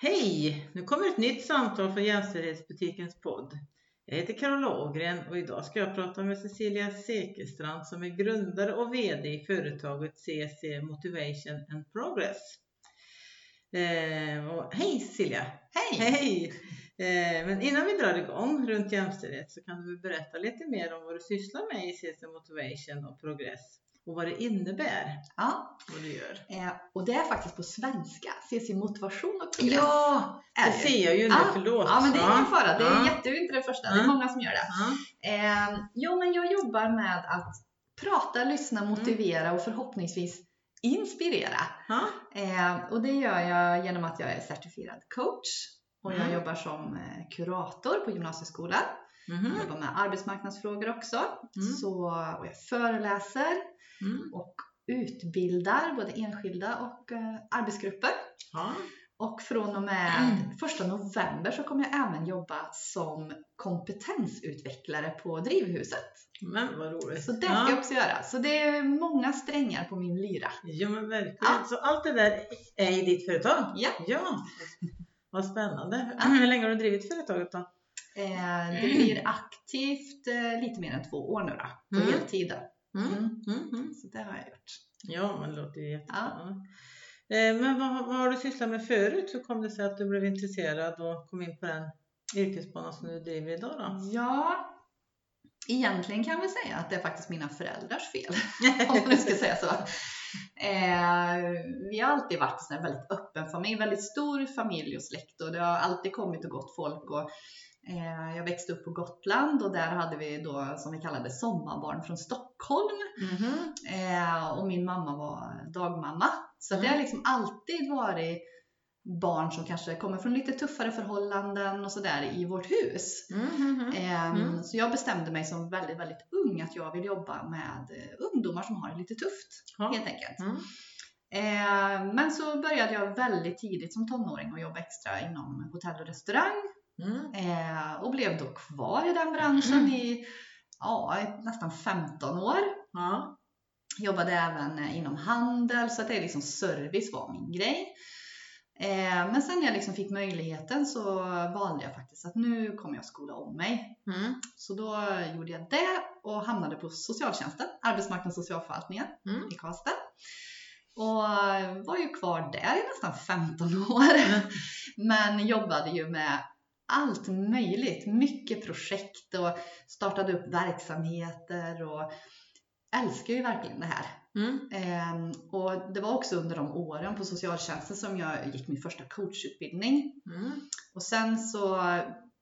Hej! Nu kommer ett nytt samtal från Jämställdhetsbutikens podd. Jag heter Carola Ågren och idag ska jag prata med Cecilia Sekestrand som är grundare och VD i företaget CC Motivation and Progress. Eh, och hej Cecilia! Hej! Hej! Eh, men innan vi drar igång runt jämställdhet så kan du berätta lite mer om vad du sysslar med i CC Motivation och Progress och vad det innebär. Ja, Vad du gör. eh, och det är faktiskt på svenska. CC Motivation och progress. Ja! Det ser jag ju nu, Ja, förlåt. Ja, men det är ingen fara. Det är Ja. jätte, inte det första. Det är många som gör det. Ja. Eh, jo, men jag jobbar med att prata, lyssna, Mm. motivera och förhoppningsvis inspirera. Eh, och det gör jag genom att jag är certifierad coach och jag Mm. jobbar som eh, kurator på gymnasieskolan. Mhm. Jag jobbar med arbetsmarknadsfrågor också. Mm. Så, och jag föreläser Mm. och utbildar både enskilda och eh, arbetsgrupper. Ja. Och från och med Mm. första november så kommer jag även jobba som kompetensutvecklare på Drivhuset. Men vad roligt. Så det ska jag också göra. Så det är många strängar på min lyra. Ja men verkligen. Ja. Så allt det där är i ditt företag? Ja. Ja. Vad spännande. Ja. Hur länge har du drivit företaget då? Eh, det blir aktivt eh, lite mer än två år nu då, på Mm. heltid. Mm. Mm. Mm. Så det har jag gjort. Ja men det låter ju jättespännande. Eh, Men vad, vad har du sysslat med förut? Hur kom det sig att du blev intresserad och kom in på den yrkesbana som du driver idag då? Ja, egentligen kan vi säga att det är faktiskt mina föräldrars fel. om man nu ska säga så. Eh, vi har alltid varit en väldigt öppen familj, väldigt stor familj och släkt och det har alltid kommit och gått folk. Och, jag växte upp på Gotland och där hade vi då som vi kallade sommarbarn från Stockholm. Mhm. Eh, och min mamma var dagmamma. Så det Mm. har liksom alltid varit barn som kanske kommer från lite tuffare förhållanden och sådär i vårt hus. Mm, mm, mm. Ehm, Mm. Så jag bestämde mig som väldigt, väldigt ung att jag vill jobba med eh, ungdomar som har det lite tufft helt enkelt. Mm. Ehm, Men så började jag väldigt tidigt som tonåring att jobba extra inom hotell och restaurang Mm. eh, och blev då kvar i den branschen i ja, nästan 15 år. Ja. Jobbade även eh, inom handel så att det är liksom service var min grej. Eh, Men sen när jag liksom fick möjligheten så valde jag faktiskt att nu kommer jag skola om mig. Mm. Så då gjorde jag det och hamnade på socialtjänsten, arbetsmarknads och socialförvaltningen Mm. i Karlstad. Och var ju kvar där i nästan 15 år. Men jobbade ju med allt möjligt, mycket projekt och startade upp verksamheter och älskar ju verkligen det här. Mm. Ehm, och det var också under de åren på socialtjänsten som jag gick min första coachutbildning. Mm. Och sen så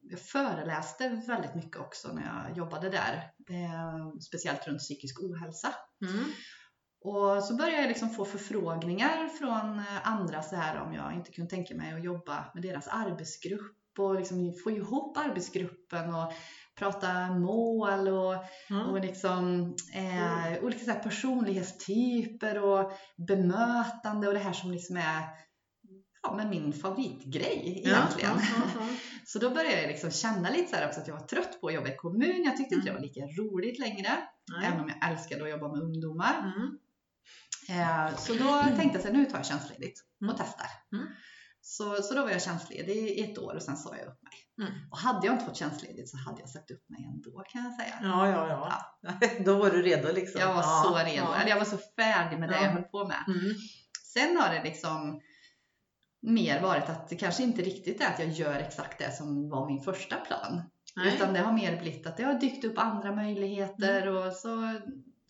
jag föreläste väldigt mycket också när jag jobbade där. Eh, speciellt runt psykisk ohälsa. Mm. Och så började jag liksom få förfrågningar från andra så här om jag inte kunde tänka mig att jobba med deras arbetsgrupp och liksom få ihop arbetsgruppen och prata mål och, Ja. och liksom, eh, olika så personlighetstyper och bemötande och det här som liksom är ja, men min favoritgrej egentligen. Ja, ja, Så då började jag liksom känna lite så här också att jag var trött på att jobba i kommun. Jag tyckte inte det var lika roligt längre, även om jag älskade att jobba med ungdomar. Mm. Eh, så då tänkte jag här, nu tar jag tjänstledigt Mm. och testar. Så, så då var jag tjänstledig i ett år och sen sa jag upp mig. Mm. Och hade jag inte fått tjänstledigt så hade jag sagt upp mig ändå kan jag säga. Ja, ja, ja. Då var du redo liksom. Jag var ja, så redo, Ja. eller jag var så färdig med det Ja. jag höll på med. Mm. Sen har det liksom mer varit att det kanske inte riktigt är att jag gör exakt det som var min första plan. Nej. Utan det har mer blivit att det har dykt upp andra möjligheter Mm. och så,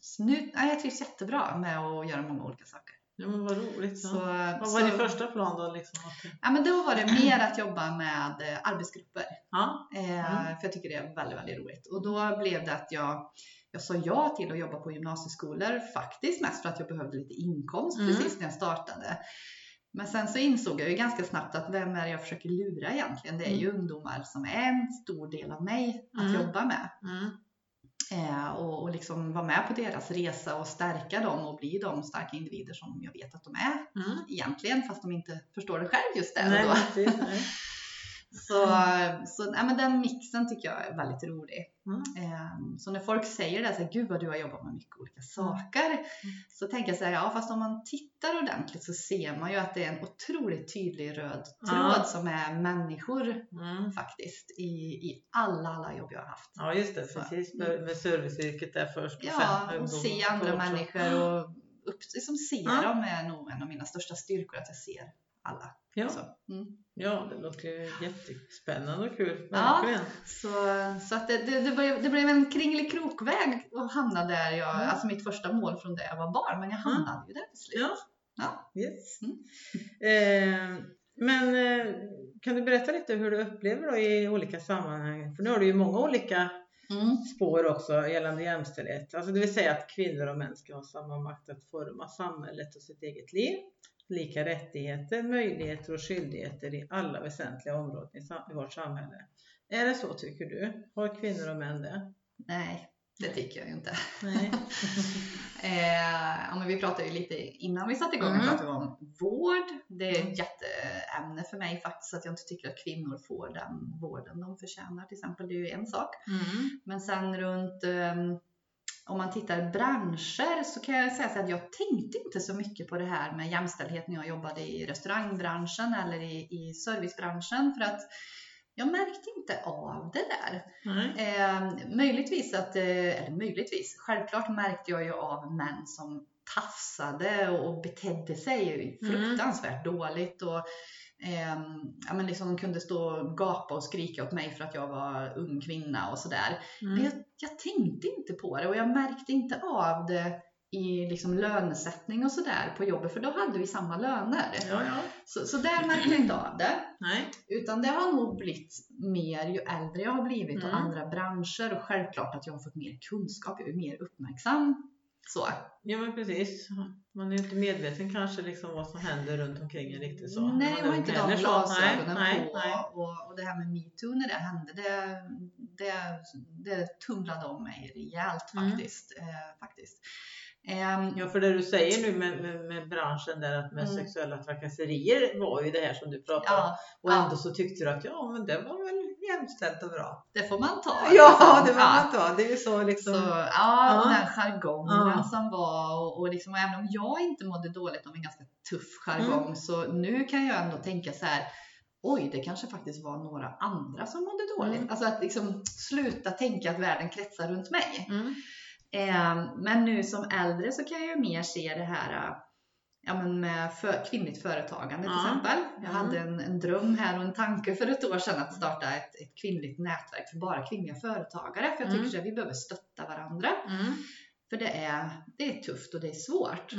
så nu, ja, jag trivs jättebra med att göra många olika saker. Ja, men vad roligt. Ja. Så, vad så, var din första plan då? Liksom? Ja, men då var det mer att jobba med eh, arbetsgrupper. Ja. Eh, Mm. För jag tycker det är väldigt, väldigt roligt. Och då blev det att jag, jag sa ja till att jobba på gymnasieskolor. Faktiskt mest för att jag behövde lite inkomst Mm. precis när jag startade. Men sen så insåg jag ju ganska snabbt att vem är det jag försöker lura egentligen? Det är ju ungdomar som är en stor del av mig att Mm. jobba med. Eh, och, och liksom vara med på deras resa och stärka dem och bli de starka individer som jag vet att de är Mm. egentligen, fast de inte förstår det själv just där och då. precis. Så, så nej, men den mixen tycker jag är väldigt rolig. Mm. Ehm, Så när folk säger det, så här, gud vad du har jobbat med mycket olika saker. Så tänker jag så här, ja fast om man tittar ordentligt så ser man ju att det är en otroligt tydlig röd tråd Ja. som är människor Mm. faktiskt i, i alla, alla jobb jag har haft. Ja just det, Så. precis med, med serviceyrket där först. och Ja, sen och ungdom se andra också. människor och upp, liksom se Ja. dem är nog en av mina största styrkor, att jag ser alla. Ja, mm. ja, det låter ju jättespännande och kul. Ja. Verkligen. så, så att det, det, det, blev, det blev en kringelikrokväg att hamna där jag, Mm. alltså mitt första mål från där jag var barn, men jag hamnade ju där till slut. Ja. Ja. Yes. Mm. Eh, men eh, kan du berätta lite hur du upplever då i olika sammanhang? För nu har du ju många olika Mm. spår också gällande jämställdhet. Alltså det vill säga att kvinnor och män ska ha samma makt att forma samhället och sitt eget liv. Lika rättigheter, möjligheter och skyldigheter i alla väsentliga områden i, vårt samhälle. Är det så tycker du? Har kvinnor och män det? Nej, det tycker jag ju inte. Nej. Eh, ja, men vi pratade ju lite innan vi satte igång, Mm. pratade om vård. Det är ett jätteämne för mig faktiskt, att jag inte tycker att kvinnor får den vården de förtjänar till exempel. Det är ju en sak. Mm. Men sen runt ehm, om man tittar branscher så kan jag säga att jag tänkte inte så mycket på det här med jämställdhet när jag jobbade i restaurangbranschen eller i, i servicebranschen för att jag märkte inte av det där. Nej. Eh, möjligtvis att, eh, eller möjligtvis, självklart märkte jag ju av män som tafsade och betedde sig Mm. fruktansvärt dåligt och eh, ja, men liksom de kunde stå och gapa och skrika åt mig för att jag var ung kvinna och sådär. Men Mm. jag, jag tänkte inte på det och jag märkte inte av det i liksom lönesättning och sådär på jobbet för då hade vi samma löner. Ja, ja. Så, så där märkte jag inte av det. Nej. Utan det har nog blivit mer ju äldre jag har blivit och Mm. andra branscher och självklart att jag har fått mer kunskap, jag är mer uppmärksam. Så. Ja men precis. Man är ju inte medveten kanske liksom vad som händer runt omkring en riktigt så. Nej, Man har är inte de glasögonen nej, på. Nej. Och, och det här med metoo när det hände, det, det, det tumlade om mig rejält Mm. faktiskt. Eh, faktiskt. Ehm, Ja för det du säger nu med, med, med branschen där att med Mm. sexuella trakasserier var ju det här som du pratade om. ja, Och ja. ändå så tyckte du att ja men det var väl jämställt och bra. det får man ta. Ja liksom. det Ja. man ta. Det är ju så liksom. Så, ja, Ja. den jargongen Ja. som var och, och, liksom, och även om jag inte mådde dåligt av en ganska tuff jargong så nu kan jag ändå tänka så här Oj, det kanske faktiskt var några andra som mådde dåligt. Mm. Alltså att liksom sluta tänka att världen kretsar runt mig. Mm. Eh, men nu som äldre så kan jag ju mer se det här eh, ja, men med för, kvinnligt företagande till Ja. exempel. Jag Mm. hade en, en dröm här och en tanke för ett år sedan att starta ett, ett kvinnligt nätverk för bara kvinnliga företagare. För jag tycker Mm. att vi behöver stötta varandra. Mm. För det är, det är tufft och det är svårt.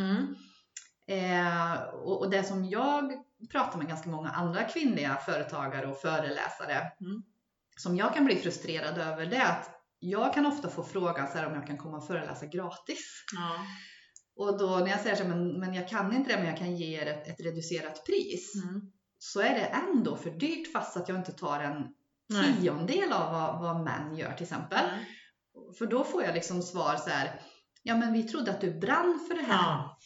Eh, och, och det som jag pratar med ganska många andra kvinnliga företagare och föreläsare Mm. som jag kan bli frustrerad över det är att jag kan ofta få frågan så här om jag kan komma och föreläsa gratis. Ja. Och då när jag säger så här, men, men jag kan inte det, men jag kan ge er ett, ett reducerat pris. Mm. Så är det ändå för dyrt fast att jag inte tar en tiondel av vad, vad män gör till exempel. Mm. För då får jag liksom svar så här, ja men vi trodde att du brann för det här. Ja.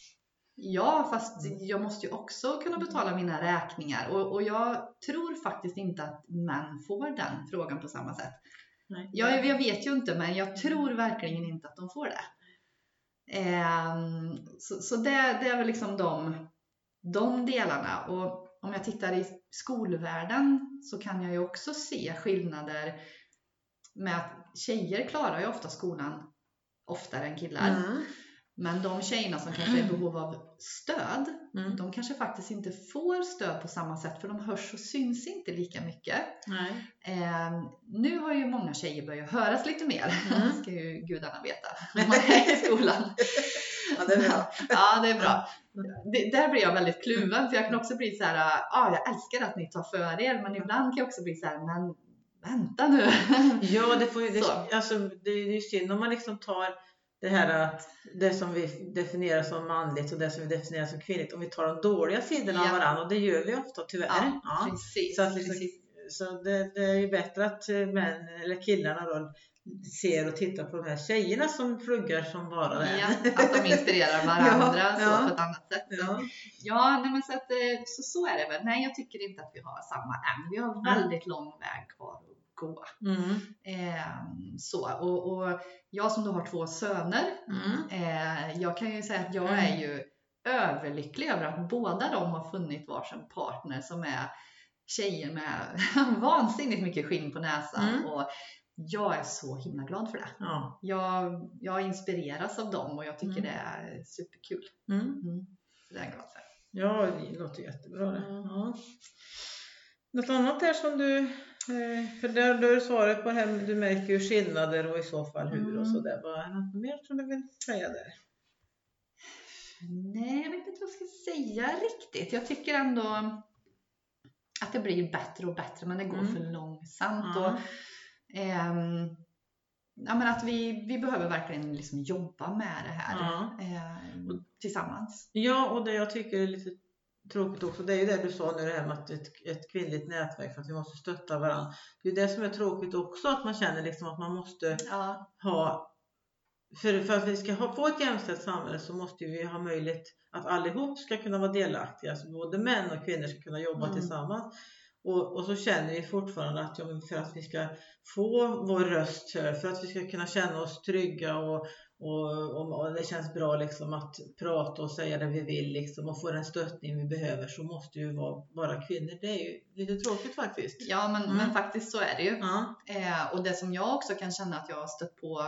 Ja, fast jag måste ju också kunna betala mina räkningar och, och jag tror faktiskt inte att män får den frågan på samma sätt. Nej. Jag, jag vet ju inte, men jag tror verkligen inte att de får det. Ehm, så så det, det är väl liksom de, de delarna. Och om jag tittar i skolvärlden så kan jag ju också se skillnader med att tjejer klarar ju ofta skolan oftare än killar. Mm. Men de tjejerna som kanske är i behov av stöd, Mm. de kanske faktiskt inte får stöd på samma sätt för de hörs och syns inte lika mycket. Nej. Eh, nu har ju många tjejer börjat höras lite mer, Mm. ska ju gudarna veta, när man är i skolan. Ja, det är bra. Ja, det är bra. Det, där blir jag väldigt kluven för jag kan också bli så här, ja ah, jag älskar att ni tar för er men ibland kan jag också bli så här, men vänta nu. Ja, det, får ju, Så. det, alltså, det är ju synd om man liksom tar det här att det som vi definierar som manligt och det som vi definierar som kvinnligt. Om vi tar de dåliga sidorna av Ja. varandra och det gör vi ofta tyvärr. Ja, Ja. Precis. Så, att liksom, precis. så det, det är ju bättre att eh, män eller killarna då ser och tittar på de här tjejerna som pluggar som bara det. Ja, att de inspirerar varandra Ja, så ja. på ett annat sätt. Ja. Ja, nej, men så, att, eh, så, så är det väl. Nej, jag tycker inte att vi har samma än. Vi har väldigt lång väg kvar att gå. Mm. Eh, så, och, och jag som då har två söner, Mm. eh, jag kan ju säga att jag Mm. är ju överlycklig över att båda de har funnit varsin partner som är tjejer med vansinnigt mycket skinn på näsan. Mm. Och jag är så himla glad för det. Ja. Jag, jag inspireras av dem och jag tycker Mm. det är superkul. Mm. Det är jag glad för. ja, det låter jättebra det. Ja. Något annat där som du, eh, för där du svaret på det här, du märker ju skillnader och i så fall hur och Mm. sådär. Vad är något mer som du vill säga där? Nej, jag vet inte vad jag ska säga riktigt. Jag tycker ändå att det blir bättre och bättre, men det går Mm. för långsamt. Ja. Och, ehm, ja, men att vi, vi behöver verkligen liksom jobba med det här ehm, tillsammans. Ja, och det jag tycker är lite tråkigt också, det är ju det du sa nu det här med att ett, ett kvinnligt nätverk för att vi måste stötta varandra. Det är det som är tråkigt också, att man känner liksom att man måste Ja, ha för, för att vi ska ha, få ett jämställt samhälle så måste vi ha möjlighet att allihop ska kunna vara delaktiga. Alltså både män och kvinnor ska kunna jobba Mm. tillsammans. Och, och så känner vi fortfarande att för att vi ska få vår röst hörd, för att vi ska kunna känna oss trygga och, och, och, och det känns bra liksom att prata och säga det vi vill liksom, och få den stöttning vi behöver så måste vi vara bara kvinnor. Det är ju lite tråkigt faktiskt. ja men, Mm. men faktiskt så är det ju. Ja. Eh, och det som jag också kan känna att jag har stött på,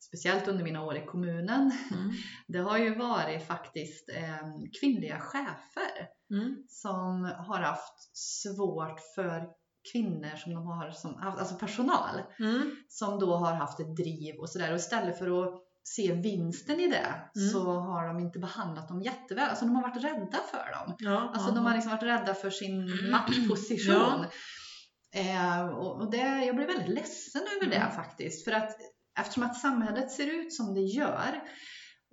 speciellt under mina år i kommunen, Mm. det har ju varit faktiskt eh, kvinnliga chefer. Mm. som har haft svårt för kvinnor som de har som alltså personal Mm. som då har haft ett driv och sådär och istället för att se vinsten i det Mm. så har de inte behandlat dem jätteväl. Alltså de har varit rädda för dem. Ja, Alltså ja. de har liksom varit rädda för sin Mm. maktposition. Eh, och det, jag blir väldigt ledsen över det Mm. faktiskt. För att eftersom att samhället ser ut som det gör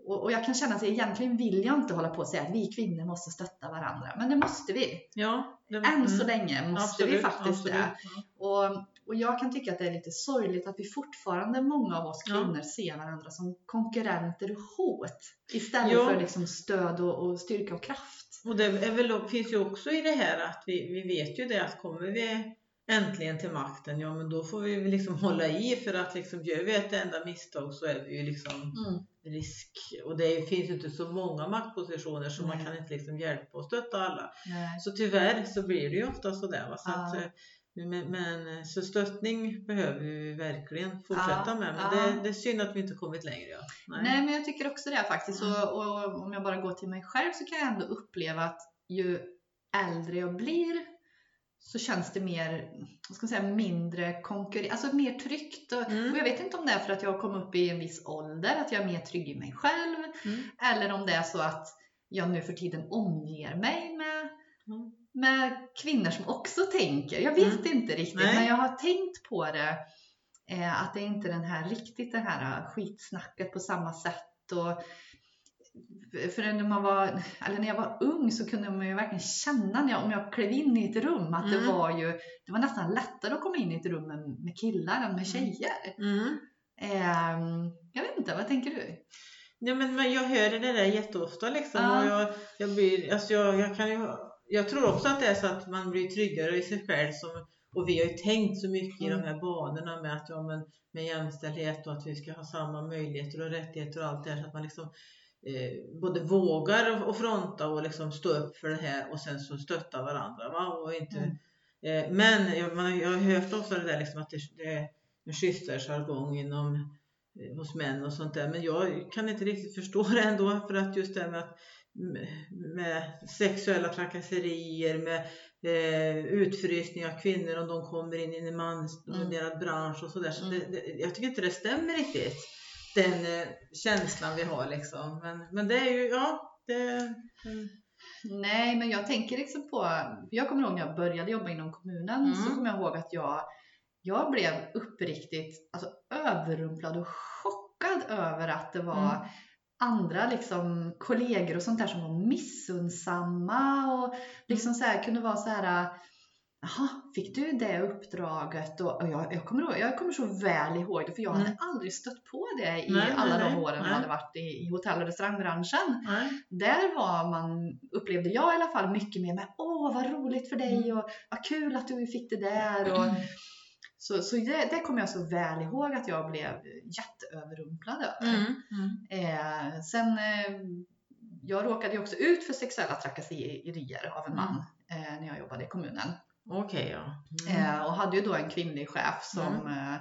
och, och jag kan känna att egentligen vill jag inte hålla på och säga att vi kvinnor måste stötta varandra. Men det måste vi. ja, det, Än så mm. länge måste vi Absolut, faktiskt absolut. det. Och, och jag kan tycka att det är lite sorgligt att vi fortfarande, många av oss Ja. kvinnor, ser varandra som konkurrenter och hot. Istället Ja. för liksom stöd och, och styrka och kraft. Och det är väl, finns ju också i det här att vi, vi vet ju det att kommer vi äntligen till makten, ja men då får vi liksom hålla i för att liksom gör vi ett enda misstag så är vi ju liksom Mm. risk. Och det finns ju inte så många maktpositioner så man Nej. kan inte liksom hjälpa och stötta alla. Nej. Så tyvärr så blir det ju ofta sådär. Va? Så Ja. att, eh, men, men så stöttning behöver vi verkligen fortsätta Ja, med. Men ja. det, det är synd att vi inte kommit längre. Ja. Nej. men jag tycker också det faktiskt. Mm. Och, och om jag bara går till mig själv så kan jag ändå uppleva att ju äldre jag blir så känns det mer, vad ska man säga, mindre konkurrens, alltså mer tryggt. Mm. och jag vet inte om det är för att jag har kommit upp i en viss ålder, att jag är mer trygg i mig själv. Mm. Eller om det är så att jag nu för tiden omger mig med, Mm. Med kvinnor som också tänker. Jag vet inte riktigt, Nej. men jag har tänkt på det. Eh, att det är inte den här riktigt det här skitsnacket på samma sätt. Och, för när, man var, eller när jag var ung så kunde man ju verkligen känna när jag, om jag klev in i ett rum att det Mm. var ju det var nästan lättare att komma in i ett rum med, med killar än med tjejer. Mm. Ehm, jag vet inte, vad tänker du? Ja, men, men jag hör det där jätteofta liksom. Ja. Och jag, jag, blir, alltså jag, jag, kan ju, jag tror också att det är så att man blir tryggare i sig själv. Som, och vi har ju tänkt så mycket i Mm. de här banorna med att ja, men, med jämställdhet och att vi ska ha samma möjligheter och rättigheter och allt det här. Så att man liksom eh, både vågar och, fronta och liksom stå upp för det här och sen så stötta varandra. Va? Och inte, Mm. eh, men jag, man, jag har hört också det där liksom att det, det är en schysstare jargong inom eh, hos män och sånt där. Men jag kan inte riktigt förstå det ändå för att just det med, att, med, sexuella trakasserier, med eh, utfrysning av kvinnor om de kommer in i en mansdominerad bransch och sådär. Så Mm. det, det, jag tycker inte det stämmer riktigt. Den eh, känslan vi har liksom. Men, men det är ju, ja, det... Mm. Nej, men jag tänker liksom på, jag kommer ihåg när jag började jobba inom kommunen Mm. så kommer jag ihåg att jag, jag blev uppriktigt alltså, överrumplad och chockad över att det var Mm. Andra liksom, kollegor och sånt där som var missunnsamma och liksom så här, kunde vara så här Jaha, fick du det uppdraget? Och, och jag, jag, kommer jag kommer så väl ihåg det för jag hade Mm. aldrig stött på det i Nej, alla nej, de nej, åren jag hade varit i, i hotell och restaurangbranschen. Där var man, upplevde jag i alla fall, mycket mer med åh vad roligt för dig Mm. och vad kul att du fick det där. Och, så så det, det kommer jag så väl ihåg att jag blev jätteöverrumplad över. Mm. Mm. Eh, sen, eh, jag råkade ju också ut för sexuella trakasserier av en man eh, när jag jobbade i kommunen. Okej, ja. Mm. Eh, och hade ju då en kvinnlig chef som eh,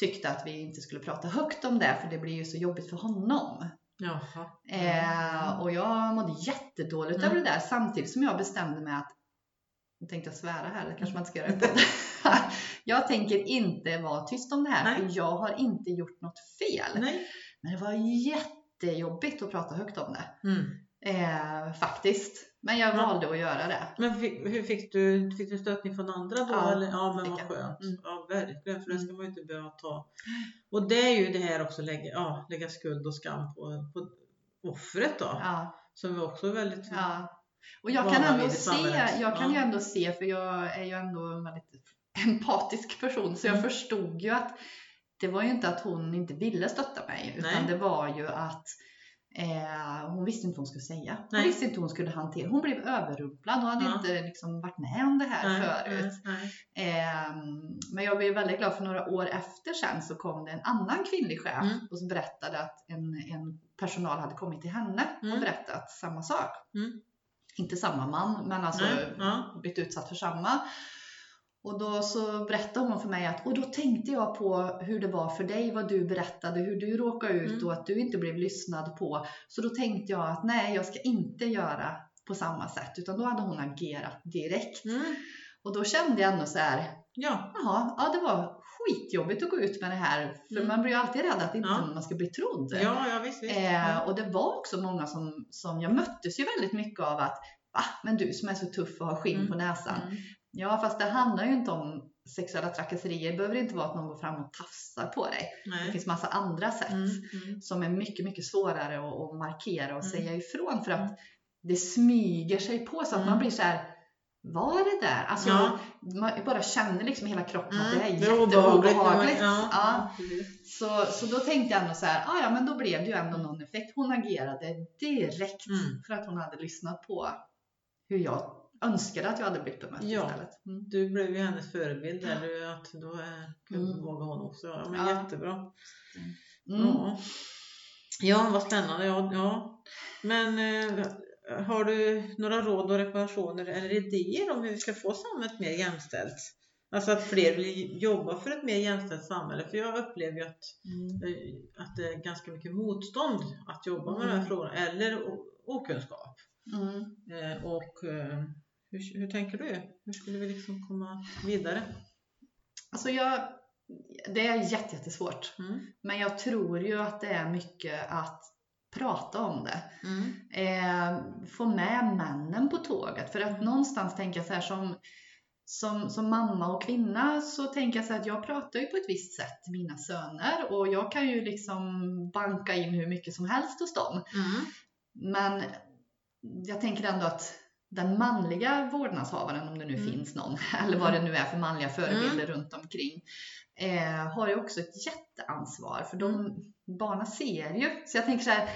tyckte att vi inte skulle prata högt om det för det blir ju så jobbigt för honom. Jaha. Eh, och jag mådde jättedåligt Mm. över det där samtidigt som jag bestämde mig att nu tänkte jag svära här, det kanske man inte ska göra i podden. Jag tänker inte vara tyst om det här Nej. för jag har inte gjort något fel. Nej. Men det var jättejobbigt att prata högt om det. Mm. Eh, faktiskt. Men jag Ja. valde att göra det. Men fick, hur fick du, fick du stöttning från andra då? Ja, eller? ja men vad skönt. Mm. Ja, verkligen. För det ska man ju inte behöva ta. Och det är ju det här också, lägga, ja, lägga skuld och skam på, på offret då. Ja, Som är också väldigt... ja. Och jag kan ändå se, jag kan ju ändå se, för jag är ju ändå en väldigt empatisk person, så jag Mm. förstod ju att det var ju inte att hon inte ville stötta mig, utan Nej. det var ju att eh, hon visste inte vad hon skulle säga. Hon Nej. visste inte hur hon skulle hantera Hon blev överrumplad. Hon hade Ja. inte liksom varit med om det här Nej, förut. Ehm, men jag blev väldigt glad för några år efter sen så kom det en annan kvinnlig chef Mm. och berättade att en, en personal hade kommit till henne och Mm. berättat samma sak. Mm. Inte samma man, men alltså Nej, ja. blivit utsatt för samma. Och då så berättade hon för mig att, och då tänkte jag på hur det var för dig, vad du berättade, hur du råkade ut Mm. och att du inte blev lyssnad på. Så då tänkte jag att nej, jag ska inte göra på samma sätt, utan då hade hon agerat direkt. Mm. Och då kände jag ändå så här, Ja. Jaha, ja det var skitjobbigt att gå ut med det här. För Mm. man blir ju alltid rädd att inte Ja. man ska bli trodd. Ja, ja visst. visst. Eh, och det var också många som, som jag möttes ju väldigt mycket av att Va? Men du som är så tuff och har skinn Mm. på näsan. Mm. Ja, fast det handlar ju inte om sexuella trakasserier. Det behöver inte vara att någon går fram och tafsar på dig. Det Nej. finns massa andra sätt Mm. Mm. som är mycket, mycket svårare att, att markera och Mm. säga ifrån för att det smyger sig på så att man blir så här var det där? Alltså, Ja. man bara känner liksom hela kroppen att det är Mm. jätteobehagligt. Ja. Ja. Så, så då tänkte jag ändå så här, ah, ja men då blev det ju ändå någon effekt. Hon agerade direkt Mm. för att hon hade lyssnat på hur jag önskade att jag hade blivit bemött Ja. istället. Mm. Du blev ju hennes förebild där. Du, att då är, Mm. vågar hon också. Ja, men Ja. Jättebra. Mm. Ja. ja, vad spännande. Ja, ja. Men eh, har du några råd och rekommendationer eller idéer om hur vi ska få samhället mer jämställt? Alltså att fler vill jobba för ett mer jämställt samhälle. För jag upplever ju att, Mm. eh, att det är ganska mycket motstånd att jobba med de här Mm. frågorna. Eller okunskap. Mm. Eh, och eh, hur, hur tänker du? Hur skulle vi liksom komma vidare? Alltså jag, det är jätte, jättesvårt. Mm. Men jag tror ju att det är mycket att prata om det. Mm. eh, få med männen på tåget. För att någonstans tänka så här som, som, som mamma och kvinna så tänker jag så här att jag pratar ju på ett visst sätt till mina söner och jag kan ju liksom banka in hur mycket som helst hos dem. Mm. Men jag tänker ändå att den manliga vårdnadshavaren, om det nu Mm. finns någon, eller vad det nu är för manliga förebilder runt omkring, eh, har ju också ett jätteansvar för de Mm. barnen ser ju. Så jag tänker så här,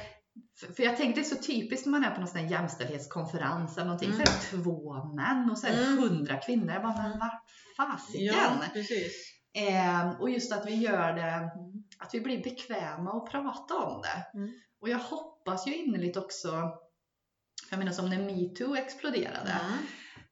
för, jag tänker det är så typiskt när man är på någon sån jämställdhetskonferens eller någonting, Mm. så är det två män och så är det Mm. hundra kvinnor. Jag bara, men vart fasiken? Ja, precis. Eh, och just att vi gör det Mm. att vi blir bekväma och prata om det. Mm. Och jag hoppas ju innerligt också, jag menar som när metoo exploderade, Mm.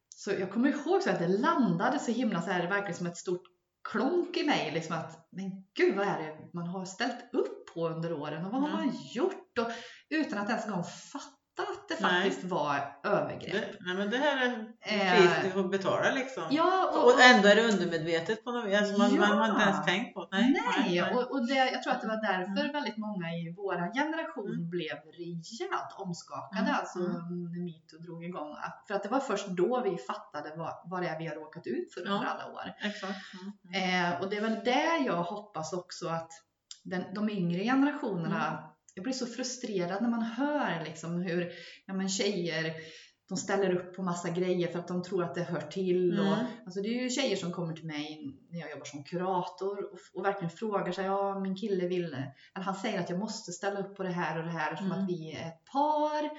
så jag kommer ihåg så att det landade så himla så här, verkligen som ett stort klonk i mig, liksom att men gud vad är det man har ställt upp på under åren och vad har Mm. man gjort? Och, utan att ens en gång fatta det Nej. faktiskt var övergrepp. Det, nej men det här är Eh, pris du får betala liksom. Ja, och, och ändå är det undermedvetet på något vis. Alltså man, Ja. man har inte ens tänkt på det. Nej, Nej, och, och det, jag tror att det var därför Mm. väldigt många i vår generation blev rejält omskakade, Mm. alltså när metoo drog igång. För att det var först då vi fattade vad, vad det är vi har råkat ut för under Ja. alla år. Exakt. Mm. Eh, och det är väl det jag hoppas också att den, de yngre generationerna, Mm. Jag blir så frustrerad när man hör liksom hur ja, men tjejer de ställer upp på massa grejer för att de tror att det hör till. Och, Mm. alltså det är ju tjejer som kommer till mig när jag jobbar som kurator och, och verkligen frågar sig, ja min kille vill, eller han säger att jag måste ställa upp på det här och det här eftersom Mm. att vi är ett par.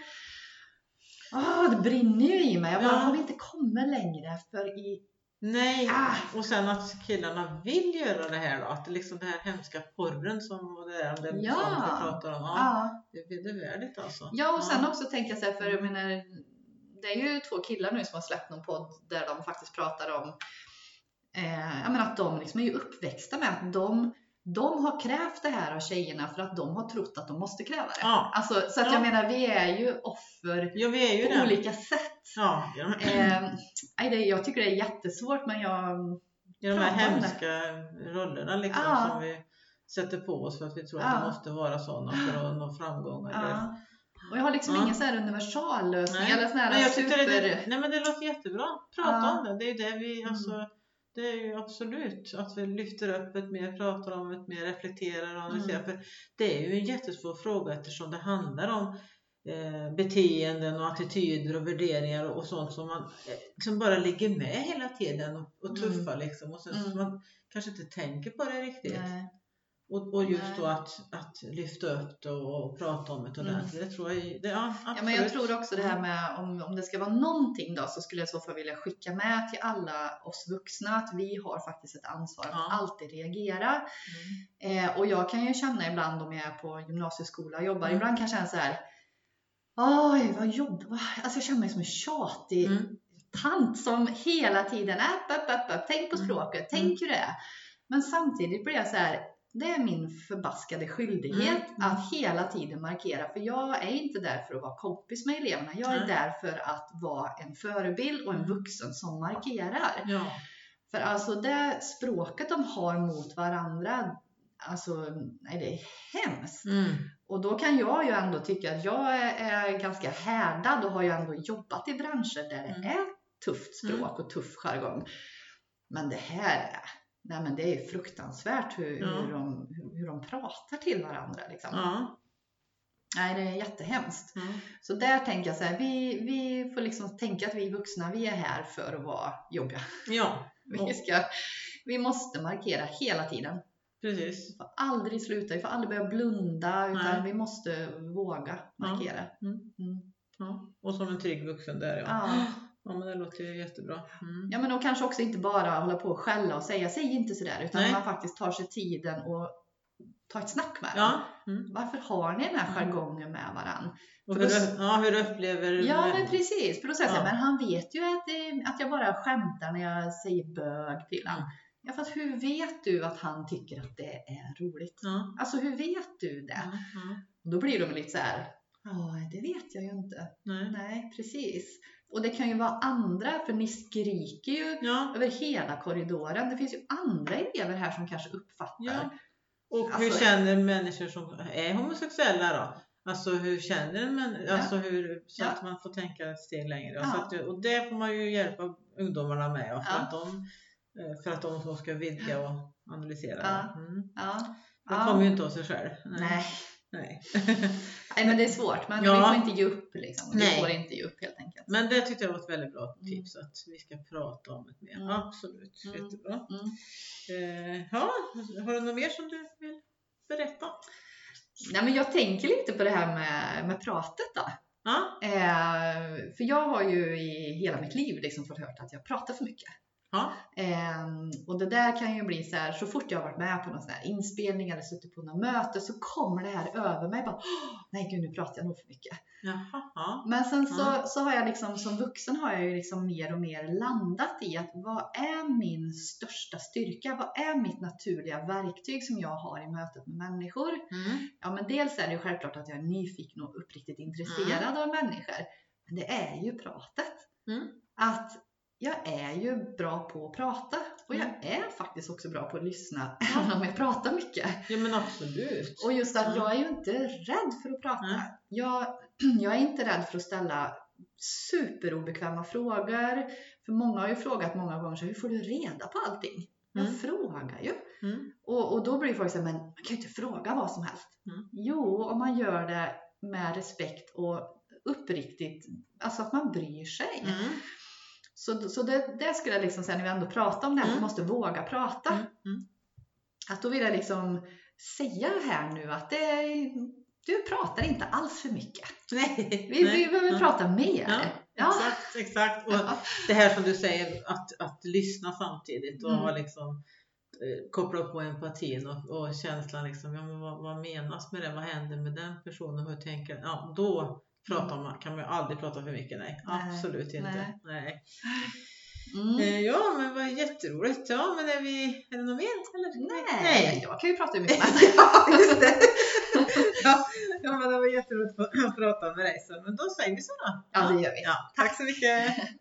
Ah, det brinner ju i mig. Jag bara, Ja. har vi inte kommit längre? För i, Nej, Ah. och sen att killarna vill göra det här då. Att det liksom det här hemska porren som det där, det Ja. som vi pratar om. Ja, ja. Det är vedervärdigt alltså. ja, och sen också tänker jag så här, för jag menar, det är ju två killar nu som har släppt någon podd där de faktiskt pratar om eh, att de liksom är ju uppväxta med att de, de har krävt det här av tjejerna för att de har trott att de måste kräva det. Ja. Alltså, så att Ja. jag menar, vi är ju offer Ja, är ju på det. olika sätt. Ja. Eh, jag tycker det är jättesvårt men jag... I de här hemska rollerna liksom Ja. som vi sätter på oss för att vi tror att vi måste vara sådana för att nå framgång. Eller... Ja. Och jag har liksom Ja. ingen så här universallösning Nej. eller sån här Men jag super... det, nej men det låter jättebra. Prata om det. Det är det vi, Mm. alltså, det är ju absolut att vi lyfter upp ett mer, pratar om ett mer, reflekterar och analyserar. Mm. För det är ju en jättesvår fråga eftersom det handlar om eh, beteenden och attityder och värderingar och, och sånt som man eh, som bara ligger med hela tiden och, och Mm. tuffar liksom. Och sen så Mm. man kanske inte tänker på det riktigt. Nej. Och, och just Nej. då att, att lyfta upp det och, och prata om det ordentligt. Det tror jag, det, ja, absolut. Ja, men jag tror också det här med om, om det ska vara någonting då så skulle jag i så fall vilja skicka med till alla oss vuxna att vi har faktiskt ett ansvar att Ja. alltid reagera. Mm. Eh, och jag kan ju känna ibland om jag är på gymnasieskola och jobbar, Mm. ibland kan jag känna så här Oj, vad jobb... Alltså jag känner mig som en tjatig Mm. tant som hela tiden upp, upp, upp, upp. Tänk på Mm. språket, tänk hur det är. Men samtidigt blir jag så här, det är min förbaskade skyldighet Mm, mm. att hela tiden markera. För jag är inte där för att vara kompis med eleverna. Jag är Nej. där för att vara en förebild och en Mm. vuxen som markerar. Ja. För alltså det språket de har mot varandra, alltså nej, det är hemskt. Mm. Och då kan jag ju ändå tycka att jag är, ganska härdad och har ju ändå jobbat i branscher där det Mm. är tufft språk och tuff jargong. Men det här är, nej men det är fruktansvärt hur, Ja. hur, de, hur, hur de pratar till varandra. Liksom. Ja. Nej, det är jättehemskt. Ja. Så där tänker jag så här, vi, vi får liksom tänka att vi vuxna, vi är här för att vara jobbiga. ja. Vi, ska, vi måste markera hela tiden. Precis. Vi får aldrig sluta, vi får aldrig börja blunda utan Nej. vi måste våga markera. Mm. Mm. Ja. Och som en trygg vuxen där ja. Ja. Ja men det låter ju jättebra. Mm. ja, men och kanske också inte bara hålla på och skälla och säga, säg inte sådär, utan Nej. man faktiskt tar sig tiden och tar ett snack med dem. Ja. Mm. Varför har ni den här Mm. jargongen med varandra? Och hur, då- du- ja, hur du upplever Ja, men precis. För då säger jag Ja. men han vet ju att, att jag bara skämtar när jag säger bög till honom. Mm. Ja, fast hur vet du att han tycker att det är roligt? Ja. Alltså, hur vet du det? Och då blir de lite så här, ja, det vet jag ju inte. Nej. Nej, precis. Och det kan ju vara andra, för ni skriker ju Ja. över hela korridoren. Det finns ju andra elever här som kanske uppfattar. ja. Och hur Alltså- känner människor som är homosexuella då? Alltså hur känner män- Ja. alltså hur, så att man får tänka ett steg längre. Ja. Så att, och det får man ju hjälpa ungdomarna med och för, att de, eh, för att de ska vidga och analysera. Ja. Mm. Ja. De kommer ju inte av sig själv. Nej. Nej. Nej, men det är svårt. Men Ja. vi får inte ge upp liksom. Vi Nej. får inte ge upp helt enkelt. Men det tyckte jag var ett väldigt bra Mm. tips att vi ska prata om det mer. Mm. Absolut, Mm. jättebra. Mm. Eh, ja, har du något mer som du vill berätta? Nej, men jag tänker lite på det här med, med pratet då. Ja, Eh, för jag har ju i hela mitt liv liksom fått hört att jag pratar för mycket. Ja, Eh, och det där kan ju bli så här, så fort jag har varit med på någon sån inspelning eller suttit på något möte så kommer det här över mig. Bara, "Åh, Nej gud, nu pratar jag nog för mycket. jaha, ja. Men sen så, Ja. så har jag liksom, som vuxen har jag ju liksom mer och mer landat i att vad är min största styrka? Vad är mitt naturliga verktyg som jag har i mötet med människor? Mm. Ja, men dels är det ju självklart att jag är nyfiken och uppriktigt intresserad av människor. Men det är ju pratet. Mm. Att jag är ju bra på att prata och jag Mm. är faktiskt också bra på att lyssna även om jag pratar mycket. Ja men absolut. Och just att Mm. jag är ju inte rädd för att prata. Mm. Jag, jag är inte rädd för att ställa superobekväma frågor. För många har ju frågat många gånger, så hur får du reda på allting? Jag Mm. frågar ju. Mm. Och, och då blir folk såhär, men man kan ju inte fråga vad som helst. Mm. Jo, om man gör det med respekt och uppriktigt, alltså att man bryr sig. Mm. Så, så det, det skulle jag liksom säga när vi ändå pratar om det här, att Mm. vi måste våga prata. Mm. Mm. Att då vill jag liksom säga här nu att det, du pratar inte alls för mycket. Nej, Vi, nej. vi behöver Ja. prata mer. Ja, Ja. Exakt, exakt. Och Ja. det här som du säger, att, att lyssna samtidigt och Mm. liksom eh, koppla upp på empatin och, och känslan liksom, ja men vad, vad menas med det? Vad händer med den personen? Hur tänker Ja, då pratar man, kan man ju aldrig prata för mycket, nej. Nej, Absolut inte. nej. Nej. Mm. Eh, Ja, men vad jätteroligt. Ja, men är vi, är det något mer? Eller? Nej, Nej. jag kan ju prata hur mycket som helst. Ja, just det. ja, ja, men det var jätteroligt att prata med dig. Så, men då säger vi så då. Ja, det gör vi. Ja, tack så mycket.